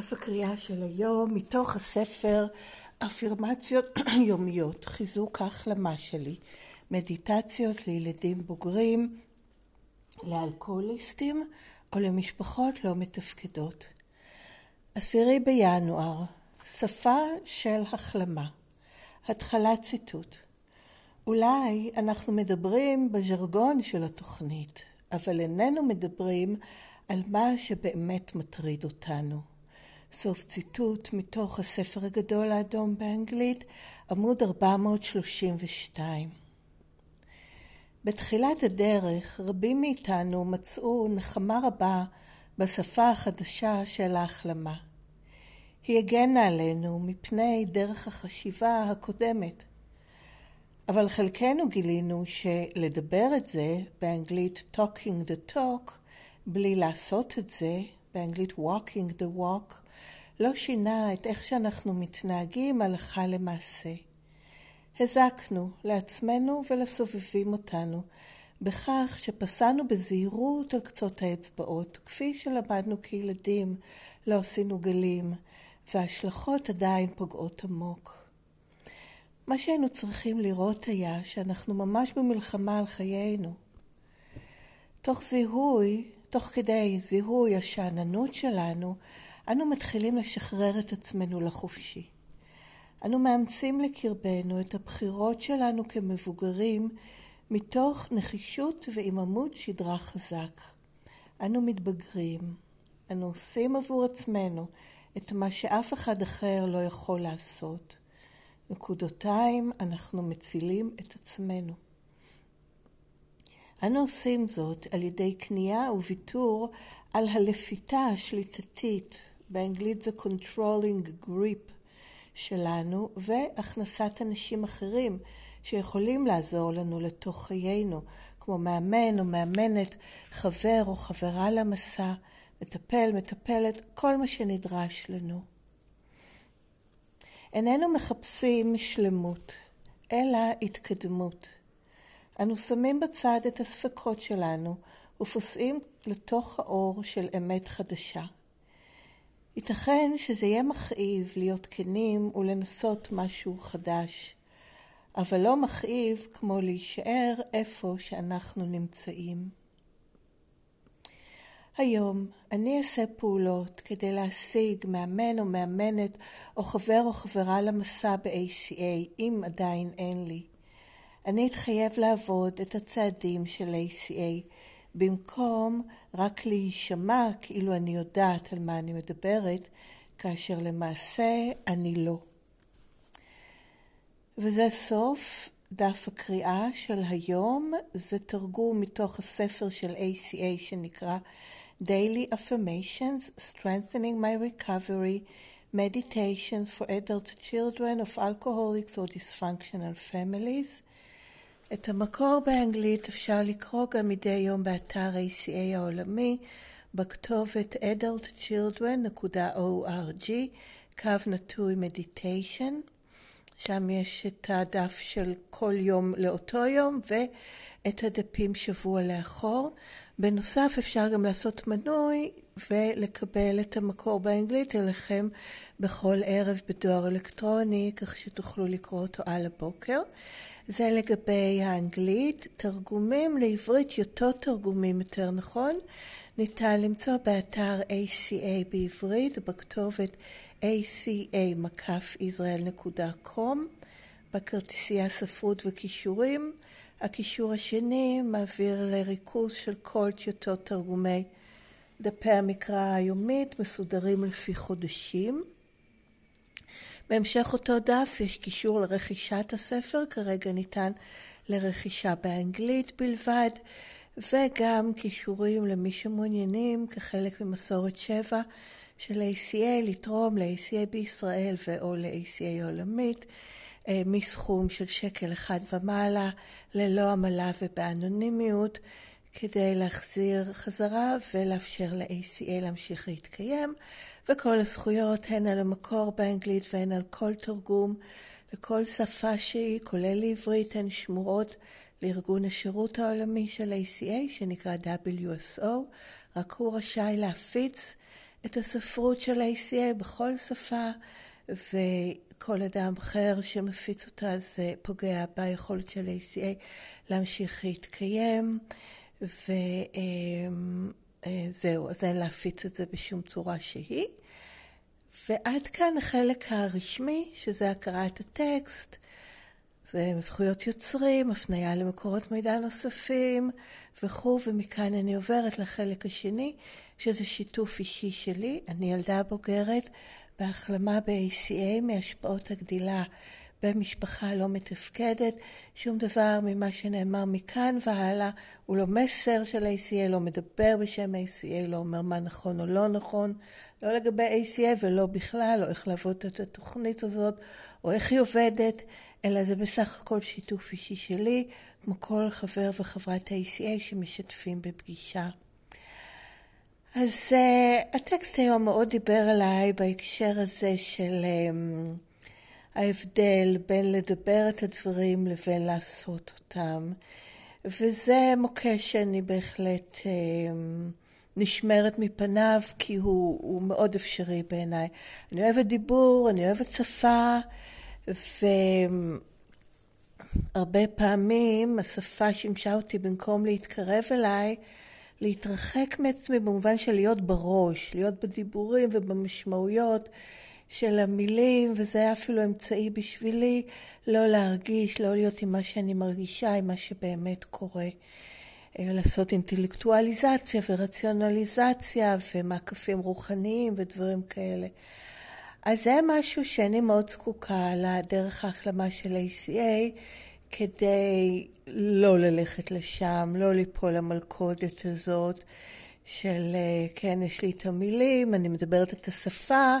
דף הקריאה של היום מתוך הספר אפירמציות יומיות, חיזוק ההחלמה שלי, מדיטציות לילדים בוגרים, לאלכוהוליסטים או למשפחות לא מתפקדות. עשירי בינואר, שפה של החלמה. התחלת ציטוט. אולי אנחנו מדברים בז'רגון של התוכנית, אבל איננו מדברים על מה שבאמת מטריד אותנו. סוף ציטוט מתוך הספר הגדול האדום באנגלית, עמוד 432. בתחילת הדרך רבים מאיתנו מצאו נחמה רבה בשפה החדשה של ההחלמה. היא הגנה עלינו מפני דרך החשיבה הקודמת. אבל חלקנו גילינו שלדבר את זה, באנגלית talking the talk, בלי לעשות את זה, באנגלית walking the walk, לא שינה את איך שאנחנו מתנהגים הלכה למעשה. הזקנו לעצמנו ולסובבים אותנו בכך שפסענו בזהירות על קצות האצבעות, כפי שלמדנו כילדים, לא עשינו גלים, וההשלכות עדיין פוגעות עמוק. מה שהיינו צריכים לראות היה שאנחנו ממש במלחמה על חיינו. תוך זיהוי, תוך כדי זיהוי השאננות שלנו, אנו מתחילים לשחרר את עצמנו לחופשי. אנו מאמצים לקרבנו את הבחירות שלנו כמבוגרים מתוך נחישות ועם עמוד שדרה חזק. אנו מתבגרים. אנו עושים עבור עצמנו את מה שאף אחד אחר לא יכול לעשות. נקודותיים, אנחנו מצילים את עצמנו. אנו עושים זאת על ידי כניעה וויתור על הלפיתה השליטתית, באנגלית זה controlling grip שלנו, והכנסת אנשים אחרים שיכולים לעזור לנו לתוך חיינו, כמו מאמן או מאמנת, חבר או חברה למסע, מטפל, מטפלת, כל מה שנדרש לנו. איננו מחפשים שלמות, אלא התקדמות. אנו שמים בצד את הספקות שלנו ופוסעים לתוך האור של אמת חדשה. ייתכן שזה יהיה מכאיב להיות כנים ולנסות משהו חדש, אבל לא מכאיב כמו להישאר איפה שאנחנו נמצאים. היום אני אעשה פעולות כדי להשיג מאמן או מאמנת או חבר או חברה למסע ב-ACA, אם עדיין אין לי. אני אתחייב לעבוד את הצעדים של ACA במקום רק להישמע כאילו אני יודעת על מה אני מדברת, כאשר למעשה אני לא. וזה סוף דף הקריאה של היום, זה תרגום מתוך הספר של ACA שנקרא Daily Affirmations, Strengthening My Recovery, Meditations for Adult Children of Alcoholics or Dysfunctional Families. את המקור באנגלית אפשר לקרוא גם מדי יום באתר ACA העולמי בכתובת adultchildren.org, קו נטוי מדיטיישן. שם יש את הדף של כל יום לאותו יום ואת הדפים שבוע לאחור. בנוסף אפשר גם לעשות מנוי ולקבל את המקור באנגלית אליכם בכל ערב בדואר אלקטרוני, כך שתוכלו לקרוא אותו על הבוקר. זה לגבי האנגלית. תרגומים לעברית, יותר תרגומים יותר נכון, ניתן למצוא באתר ACA בעברית בכתובת aca-israel.com בכרטיסייה ספרות וכישורים. הקישור השני מעביר לריכוז של כל טיוטות תרגומי דפי המקרא היומית מסודרים לפי חודשים. בהמשך אותו דף יש קישור לרכישת הספר, כרגע ניתן לרכישה באנגלית בלבד, וגם קישורים למי שמעוניינים כחלק ממסורת שבע של ACA לתרום ל-ACA בישראל ו/או ל-ACA עולמית. אה, מסכום של שקל אחד ומעלה, ללא עמלה ובאנונימיות, כדי להחזיר חזרה ולאפשר ל-ACA להמשיך להתקיים, וכל הזכויות הן על המקור באנגלית והן על כל תרגום. לכל שפה שהיא, כולל לעברית, הן שמורות לארגון השירות העולמי של ACA, שנקרא WSO, רק הוא רשאי להפיץ את הספרות של ה-ACA בכל שפה, וכל אדם אחר שמפיץ אותה זה פוגע ביכולת של ה-ACA להמשיך להתקיים, וזהו, אז אין להפיץ את זה בשום צורה שהיא. ועד כאן החלק הרשמי, שזה הקראת הטקסט, זה זכויות יוצרים, הפנייה למקורות מידע נוספים וכו', ומכאן אני עוברת לחלק השני, שזה שיתוף אישי שלי. אני ילדה בוגרת בהחלמה ב-ACA מהשפעות הגדילה במשפחה לא מתפקדת. שום דבר ממה שנאמר מכאן והלאה הוא לא מסר של ACA, לא מדבר בשם ACA, לא אומר מה נכון או לא נכון, לא לגבי ACA ולא בכלל, או איך לעבוד את התוכנית הזאת, או איך היא עובדת, אלא זה בסך הכל שיתוף אישי שלי, כמו כל חבר וחברת ה-ACA שמשתפים בפגישה. אז uh, הטקסט היום מאוד דיבר עליי בהקשר הזה של um, ההבדל בין לדבר את הדברים לבין לעשות אותם. וזה מוקש שאני בהחלט um, נשמרת מפניו, כי הוא, הוא מאוד אפשרי בעיניי. אני אוהבת דיבור, אני אוהבת שפה, והרבה פעמים השפה שימשה אותי במקום להתקרב אליי, להתרחק מעצמי במובן של להיות בראש, להיות בדיבורים ובמשמעויות של המילים, וזה היה אפילו אמצעי בשבילי לא להרגיש, לא להיות עם מה שאני מרגישה, עם מה שבאמת קורה. אה, לעשות אינטלקטואליזציה ורציונליזציה ומעקפים רוחניים ודברים כאלה. אז זה משהו שאני מאוד זקוקה לדרך ההחלמה של ACA כדי לא ללכת לשם, לא ליפול למלכודת הזאת של אה, כן, יש לי את המילים, אני מדברת את השפה,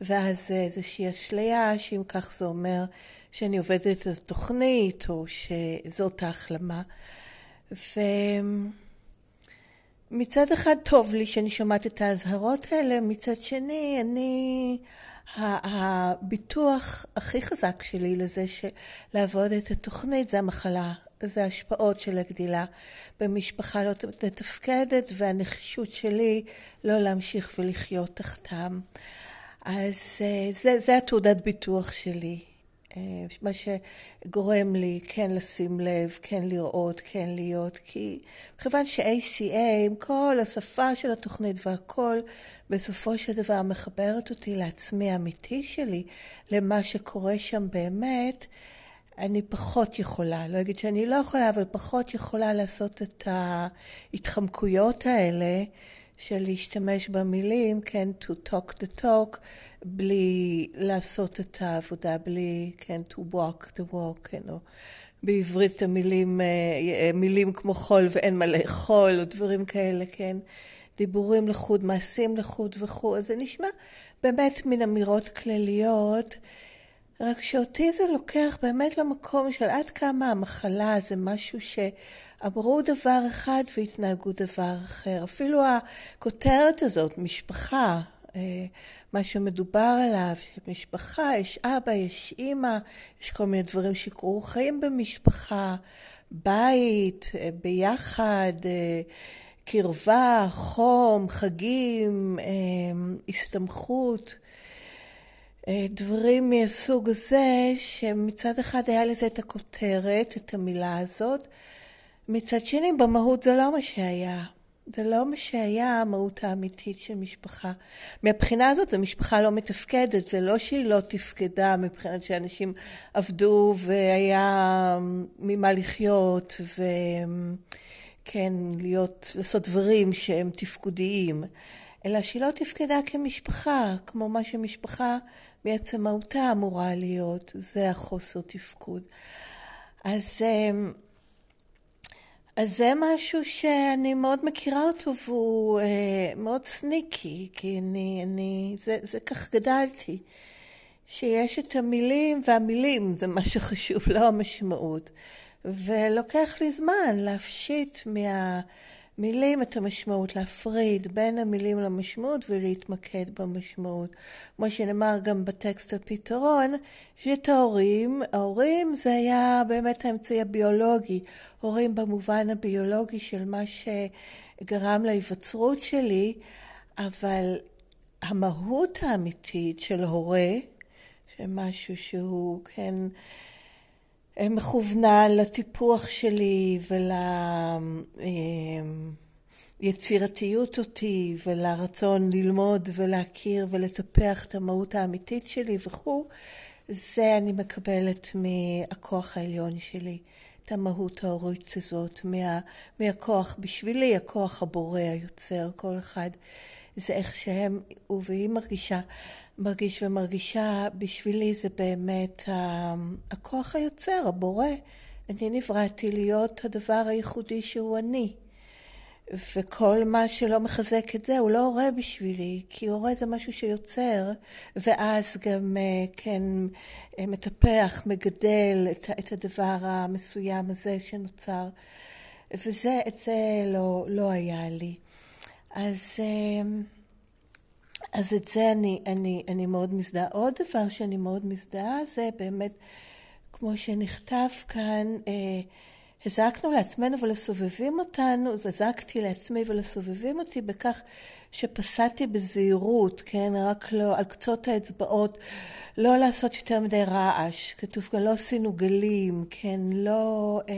ואז איזושהי אשליה שאם כך זה אומר שאני עובדת את התוכנית או שזאת ההחלמה. ומצד אחד טוב לי שאני שומעת את האזהרות האלה, מצד שני אני, הביטוח הכי חזק שלי לזה שלעבוד את התוכנית זה המחלה, זה ההשפעות של הגדילה במשפחה לא מתפקדת והנחישות שלי לא להמשיך ולחיות תחתם. אז אה, זה, זה התעודת ביטוח שלי. אה, מה שגורם לי כן לשים לב, כן לראות, כן להיות, כי מכיוון ש-ACA עם כל השפה של התוכנית והכל, בסופו של דבר מחברת אותי לעצמי האמיתי שלי, למה שקורה שם באמת, אני פחות יכולה, לא אגיד שאני לא יכולה, אבל פחות יכולה לעשות את ההתחמקויות האלה של להשתמש במילים, כן, to talk the talk, בלי לעשות את העבודה, בלי, כן, to walk the walk, כן, או בעברית המילים, אה, מילים כמו חול ואין מה לאכול, או דברים כאלה, כן, דיבורים לחוד, מעשים לחוד וכו', אז זה נשמע באמת מן אמירות כלליות, רק שאותי זה לוקח באמת למקום של עד כמה המחלה זה משהו שאמרו דבר אחד והתנהגו דבר אחר. אפילו הכותרת הזאת, משפחה, אה, מה שמדובר עליו, משפחה, יש אבא, יש אימא, יש כל מיני דברים שקרו, חיים במשפחה, בית, אה, ביחד, אה, קרבה, חום, חגים, אה, הסתמכות, דברים מהסוג הזה, שמצד אחד היה לזה את הכותרת, את המילה הזאת, מצד שני במהות זה לא מה שהיה. זה לא מה שהיה המהות האמיתית של משפחה. מהבחינה הזאת זו משפחה לא מתפקדת, זה לא שהיא לא תפקדה מבחינת שאנשים עבדו והיה ממה לחיות וכן, להיות, לעשות דברים שהם תפקודיים, אלא שהיא לא תפקדה כמשפחה, כמו מה שמשפחה בעצם מהותה אמורה להיות, זה החוסר תפקוד. אז אז זה משהו שאני מאוד מכירה אותו והוא אה, מאוד סניקי, כי אני, אני, זה, זה כך גדלתי, שיש את המילים, והמילים זה מה שחשוב, לא המשמעות. ולוקח לי זמן להפשיט מה... מילים את המשמעות, להפריד בין המילים למשמעות ולהתמקד במשמעות. כמו שנאמר גם בטקסט הפתרון, שאת ההורים, ההורים זה היה באמת האמצעי הביולוגי, הורים במובן הביולוגי של מה שגרם להיווצרות שלי, אבל המהות האמיתית של הורה, שמשהו שהוא כן מכוונן לטיפוח שלי וליצירתיות אותי ולרצון ללמוד ולהכיר ולטפח את המהות האמיתית שלי וכו', זה אני מקבלת מהכוח העליון שלי, את המהות ההורית הזאת, מה, מהכוח בשבילי, הכוח הבורא, היוצר, כל אחד. זה איך שהם, הוא והיא מרגישה, מרגיש ומרגישה, בשבילי זה באמת הכוח היוצר, הבורא. אני נבראתי להיות הדבר הייחודי שהוא אני. וכל מה שלא מחזק את זה הוא לא הורה בשבילי, כי הורה זה משהו שיוצר, ואז גם כן מטפח, מגדל את, את הדבר המסוים הזה שנוצר. וזה, את זה לא, לא היה לי. אז, אז את זה אני, אני, אני מאוד מזדהה. עוד דבר שאני מאוד מזדהה זה באמת, כמו שנכתב כאן, הזקנו לעצמנו ולסובבים אותנו, אז הזקתי לעצמי ולסובבים אותי בכך שפסעתי בזהירות, כן, רק לא, על קצות האצבעות, לא לעשות יותר מדי רעש, כתוב כאן לא עשינו גלים, כן, לא אה,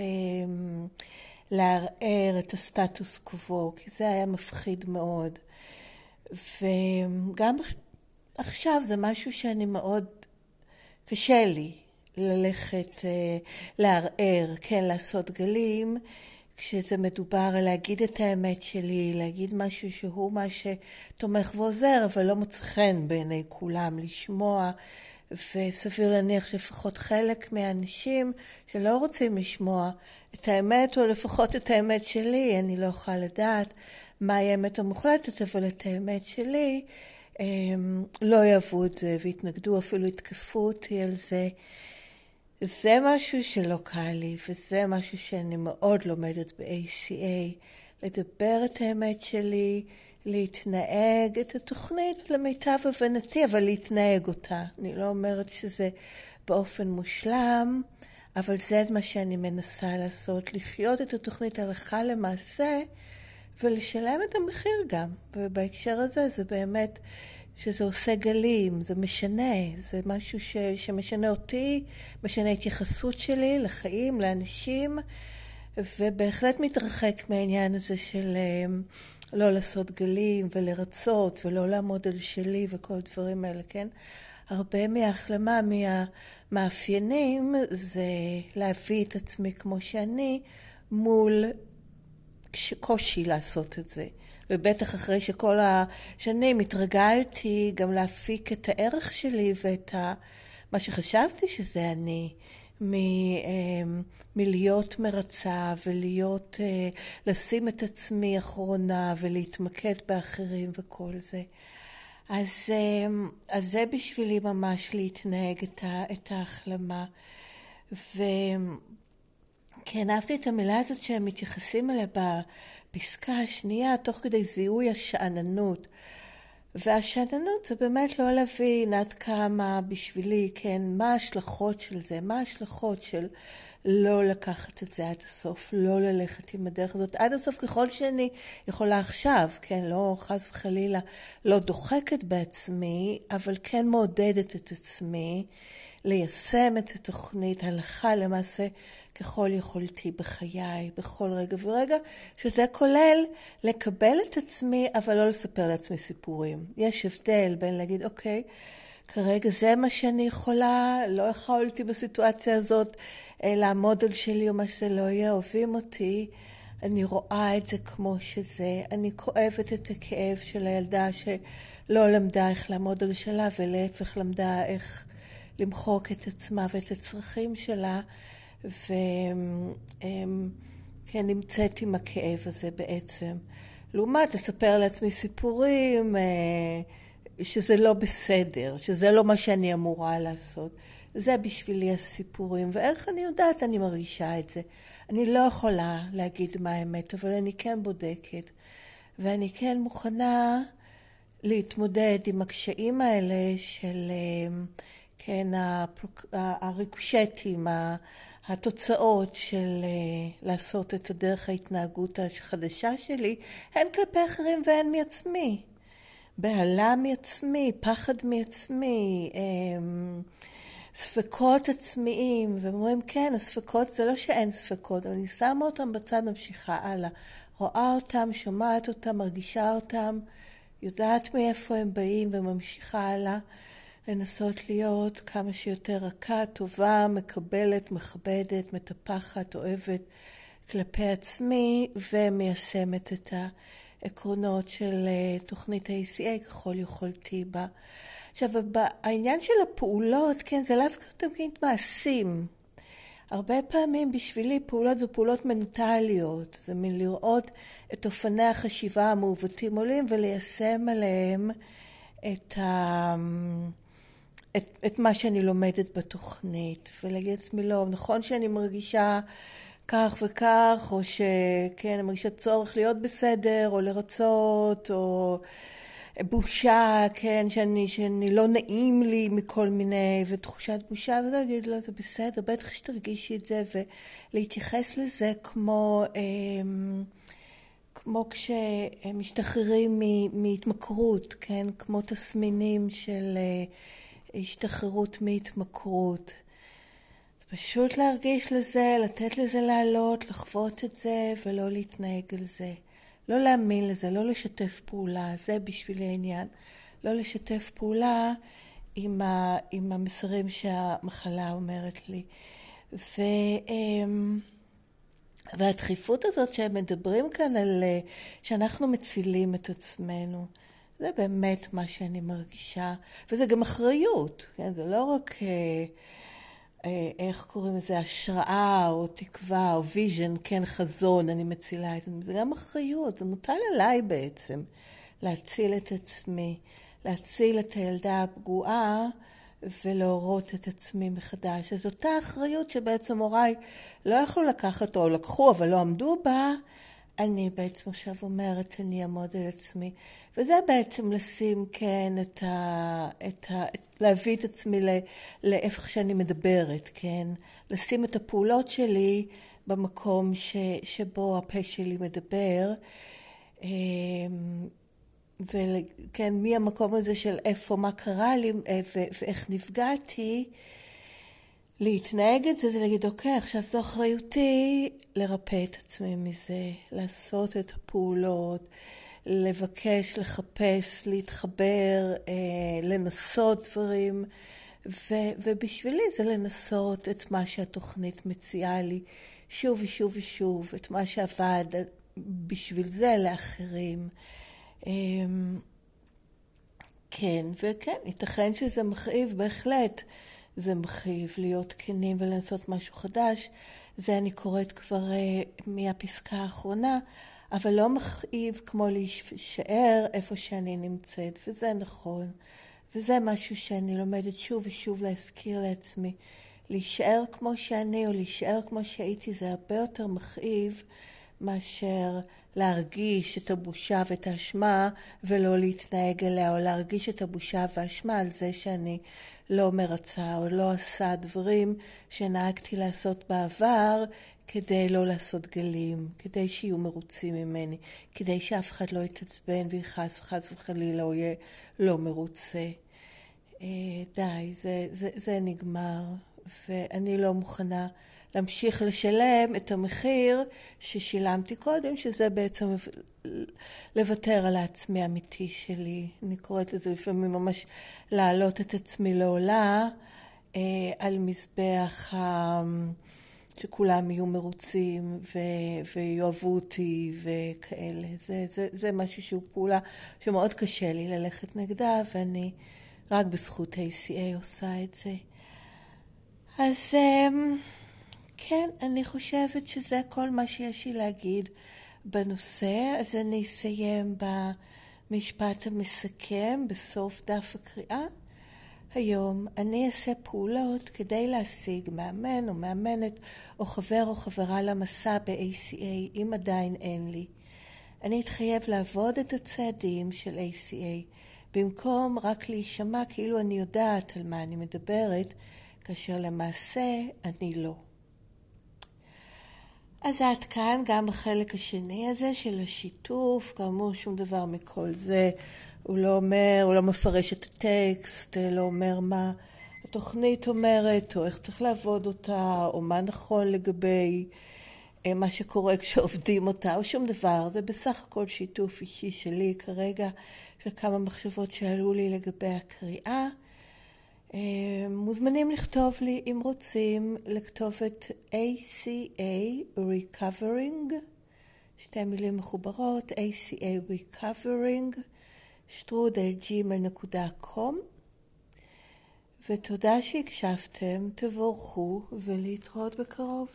לערער את הסטטוס קוו, כי זה היה מפחיד מאוד. וגם עכשיו זה משהו שאני מאוד, קשה לי, ללכת לערער, כן, לעשות גלים, כשזה מדובר על להגיד את האמת שלי, להגיד משהו שהוא מה שתומך ועוזר, אבל לא מוצא חן בעיני כולם לשמוע, וסביר להניח שלפחות חלק מהאנשים שלא רוצים לשמוע את האמת, או לפחות את האמת שלי, אני לא יכולה לדעת מהי האמת המוחלטת, אבל את האמת שלי, לא יאהבו את זה ויתנגדו, אפילו יתקפו אותי על זה. זה משהו שלא קל לי, וזה משהו שאני מאוד לומדת ב-ACA, לדבר את האמת שלי, להתנהג את התוכנית למיטב הבנתי, אבל להתנהג אותה. אני לא אומרת שזה באופן מושלם, אבל זה מה שאני מנסה לעשות, לחיות את התוכנית הלכה למעשה, ולשלם את המחיר גם. ובהקשר הזה זה באמת שזה עושה גלים, זה משנה, זה משהו ש, שמשנה אותי, משנה התייחסות שלי לחיים, לאנשים, ובהחלט מתרחק מהעניין הזה של לא לעשות גלים ולרצות ולא לעמוד על שלי וכל הדברים האלה, כן? הרבה מההחלמה, מהמאפיינים, זה להביא את עצמי כמו שאני מול קושי לעשות את זה. ובטח אחרי שכל השנים התרגלתי גם להפיק את הערך שלי ואת ה... מה שחשבתי שזה אני, מ, מלהיות מרצה ולהיות, לשים את עצמי אחרונה ולהתמקד באחרים וכל זה. אז, אז זה בשבילי ממש להתנהג את, ההחלמה. וכן, אהבתי את המילה הזאת שהם מתייחסים אליה בפסקה השנייה, תוך כדי זיהוי השאננות. והשאננות זה באמת לא להבין עד כמה בשבילי, כן, מה ההשלכות של זה, מה ההשלכות של לא לקחת את זה עד הסוף, לא ללכת עם הדרך הזאת עד הסוף ככל שאני יכולה עכשיו, כן, לא חס וחלילה, לא דוחקת בעצמי, אבל כן מעודדת את עצמי ליישם את התוכנית הלכה למעשה ככל יכולתי בחיי, בכל רגע ורגע, שזה כולל לקבל את עצמי, אבל לא לספר לעצמי סיפורים. יש הבדל בין להגיד, אוקיי, כרגע זה מה שאני יכולה, לא יכולתי בסיטואציה הזאת לעמוד על שלי או מה שזה לא יהיה, אוהבים אותי, אני רואה את זה כמו שזה, אני כואבת את הכאב של הילדה שלא למדה איך לעמוד על שלה, ולהפך למדה איך למחוק את עצמה ואת הצרכים שלה. וכן נמצאת עם הכאב הזה בעצם. לעומת לספר לעצמי סיפורים שזה לא בסדר, שזה לא מה שאני אמורה לעשות. זה בשבילי הסיפורים, ואיך אני יודעת, אני מרגישה את זה. אני לא יכולה להגיד מה האמת, אבל אני כן בודקת. ואני כן מוכנה להתמודד עם הקשיים האלה של, כן, הריקושטים, התוצאות של לעשות את הדרך ההתנהגות החדשה שלי הן כלפי אחרים והן מעצמי. בהלה מעצמי, פחד מעצמי, אמ, ספקות עצמיים, והם אומרים, כן, הספקות, זה לא שאין ספקות, אבל אני שמה אותם בצד, ממשיכה הלאה. רואה אותם, שומעת אותם, מרגישה אותם, יודעת מאיפה הם באים וממשיכה הלאה. לנסות להיות כמה שיותר רכה, טובה, מקבלת, מכבדת, מטפחת, אוהבת כלפי עצמי ומיישמת את העקרונות של אה, תוכנית ה-ACA ככל יכולתי בה. עכשיו, העניין של הפעולות, כן, זה לאו תמיד מעשים. הרבה פעמים בשבילי פעולות זה פעולות מנטליות, זה מלראות את אופני החשיבה המעוותים עולים וליישם עליהם את, ה... את, את מה שאני לומדת בתוכנית, ולהגיד לעצמי לא, נכון שאני מרגישה כך וכך, או שכן, אני מרגישה צורך להיות בסדר, או לרצות, או בושה, כן, שאני, שאני לא נעים לי מכל מיני, ותחושת בושה, וזה להגיד, לא, זה בסדר, בטח שתרגישי את זה, ולהתייחס לזה כמו, אמ, כמו כשמשתחררים מהתמכרות, כן, כמו תסמינים של אה, השתחררות מהתמכרות. פשוט להרגיש לזה, לתת לזה לעלות, לחוות את זה, ולא להתנהג על זה. לא להאמין לזה, לא לשתף פעולה, זה בשבילי העניין. לא לשתף פעולה עם, ה, עם המסרים שהמחלה אומרת לי. ו, אמ, והדחיפות הזאת שהם מדברים כאן על שאנחנו מצילים את עצמנו, זה באמת מה שאני מרגישה, וזה גם אחריות, כן? זה לא רק... אה, אה, איך קוראים לזה, השראה או תקווה או vision, כן, חזון, אני מצילה את זה. זה גם אחריות, זה מוטל עליי בעצם להציל את עצמי, להציל את הילדה הפגועה ולהורות את עצמי מחדש. אז אותה אחריות שבעצם הוריי לא יכלו לקחת או לקחו אבל לא עמדו בה, אני בעצם עכשיו אומרת אני אעמוד על עצמי. וזה בעצם לשים, כן, את ה... את ה להביא את עצמי לאיפה שאני מדברת, כן? לשים את הפעולות שלי במקום ש, שבו הפה שלי מדבר. אמ, וכן, מהמקום הזה של איפה, מה קרה לי ואיך נפגעתי, להתנהג את זה, זה להגיד, אוקיי, עכשיו זו אחריותי לרפא את עצמי מזה, לעשות את הפעולות, לבקש, לחפש, להתחבר, אה, לנסות דברים, ו, ובשבילי זה לנסות את מה שהתוכנית מציעה לי שוב ושוב ושוב, את מה שעבד בשביל זה לאחרים. אה, כן, וכן, ייתכן שזה מכאיב, בהחלט זה מכאיב להיות כנים ולנסות משהו חדש. זה אני קוראת כבר uh, מהפסקה האחרונה, אבל לא מכאיב כמו להישאר איפה שאני נמצאת, וזה נכון. וזה משהו שאני לומדת שוב ושוב להזכיר לעצמי. להישאר כמו שאני או להישאר כמו שהייתי זה הרבה יותר מכאיב מאשר להרגיש את הבושה ואת האשמה ולא להתנהג אליה, או להרגיש את הבושה והאשמה על זה שאני לא מרצה או לא עשה דברים שנהגתי לעשות בעבר כדי לא לעשות גלים, כדי שיהיו מרוצים ממני, כדי שאף אחד לא יתעצבן ויכעס וחס וחלילה הוא יהיה לא מרוצה. אה, די, זה, זה, זה נגמר, ואני לא מוכנה להמשיך לשלם את המחיר ששילמתי קודם, שזה בעצם לוותר על העצמי האמיתי שלי. אני קוראת לזה לפעמים ממש להעלות את עצמי לעולה אה, על מזבח ה... שכולם יהיו מרוצים ו- ויאהבו אותי וכאלה. זה, זה, זה משהו שהוא פעולה שמאוד קשה לי ללכת נגדה, ואני רק בזכות ה-ACA עושה את זה. אז אמ, כן, אני חושבת שזה כל מה שיש לי להגיד בנושא, אז אני אסיים במשפט המסכם בסוף דף הקריאה. היום אני אעשה פעולות כדי להשיג מאמן או מאמנת או חבר או חברה למסע ב-ACA, אם עדיין אין לי. אני אתחייב לעבוד את הצעדים של ACA, במקום רק להישמע כאילו אני יודעת על מה אני מדברת, כאשר למעשה אני לא. אז עד כאן גם בחלק השני הזה של השיתוף, כאמור שום דבר מכל זה, הוא לא אומר, הוא לא מפרש את הטקסט, לא אומר מה התוכנית אומרת, או איך צריך לעבוד אותה, או מה נכון לגבי אה, מה שקורה כשעובדים אותה, או שום דבר. זה בסך הכל שיתוף אישי שלי כרגע, של כמה מחשבות שעלו לי לגבי הקריאה. אה, מוזמנים לכתוב לי, אם רוצים, לכתובת ACA Recovering, שתי מילים מחוברות, ACA Recovering, שטרודלג'ימל.com ותודה שהקשבתם, תבורכו ולהתראות בקרוב.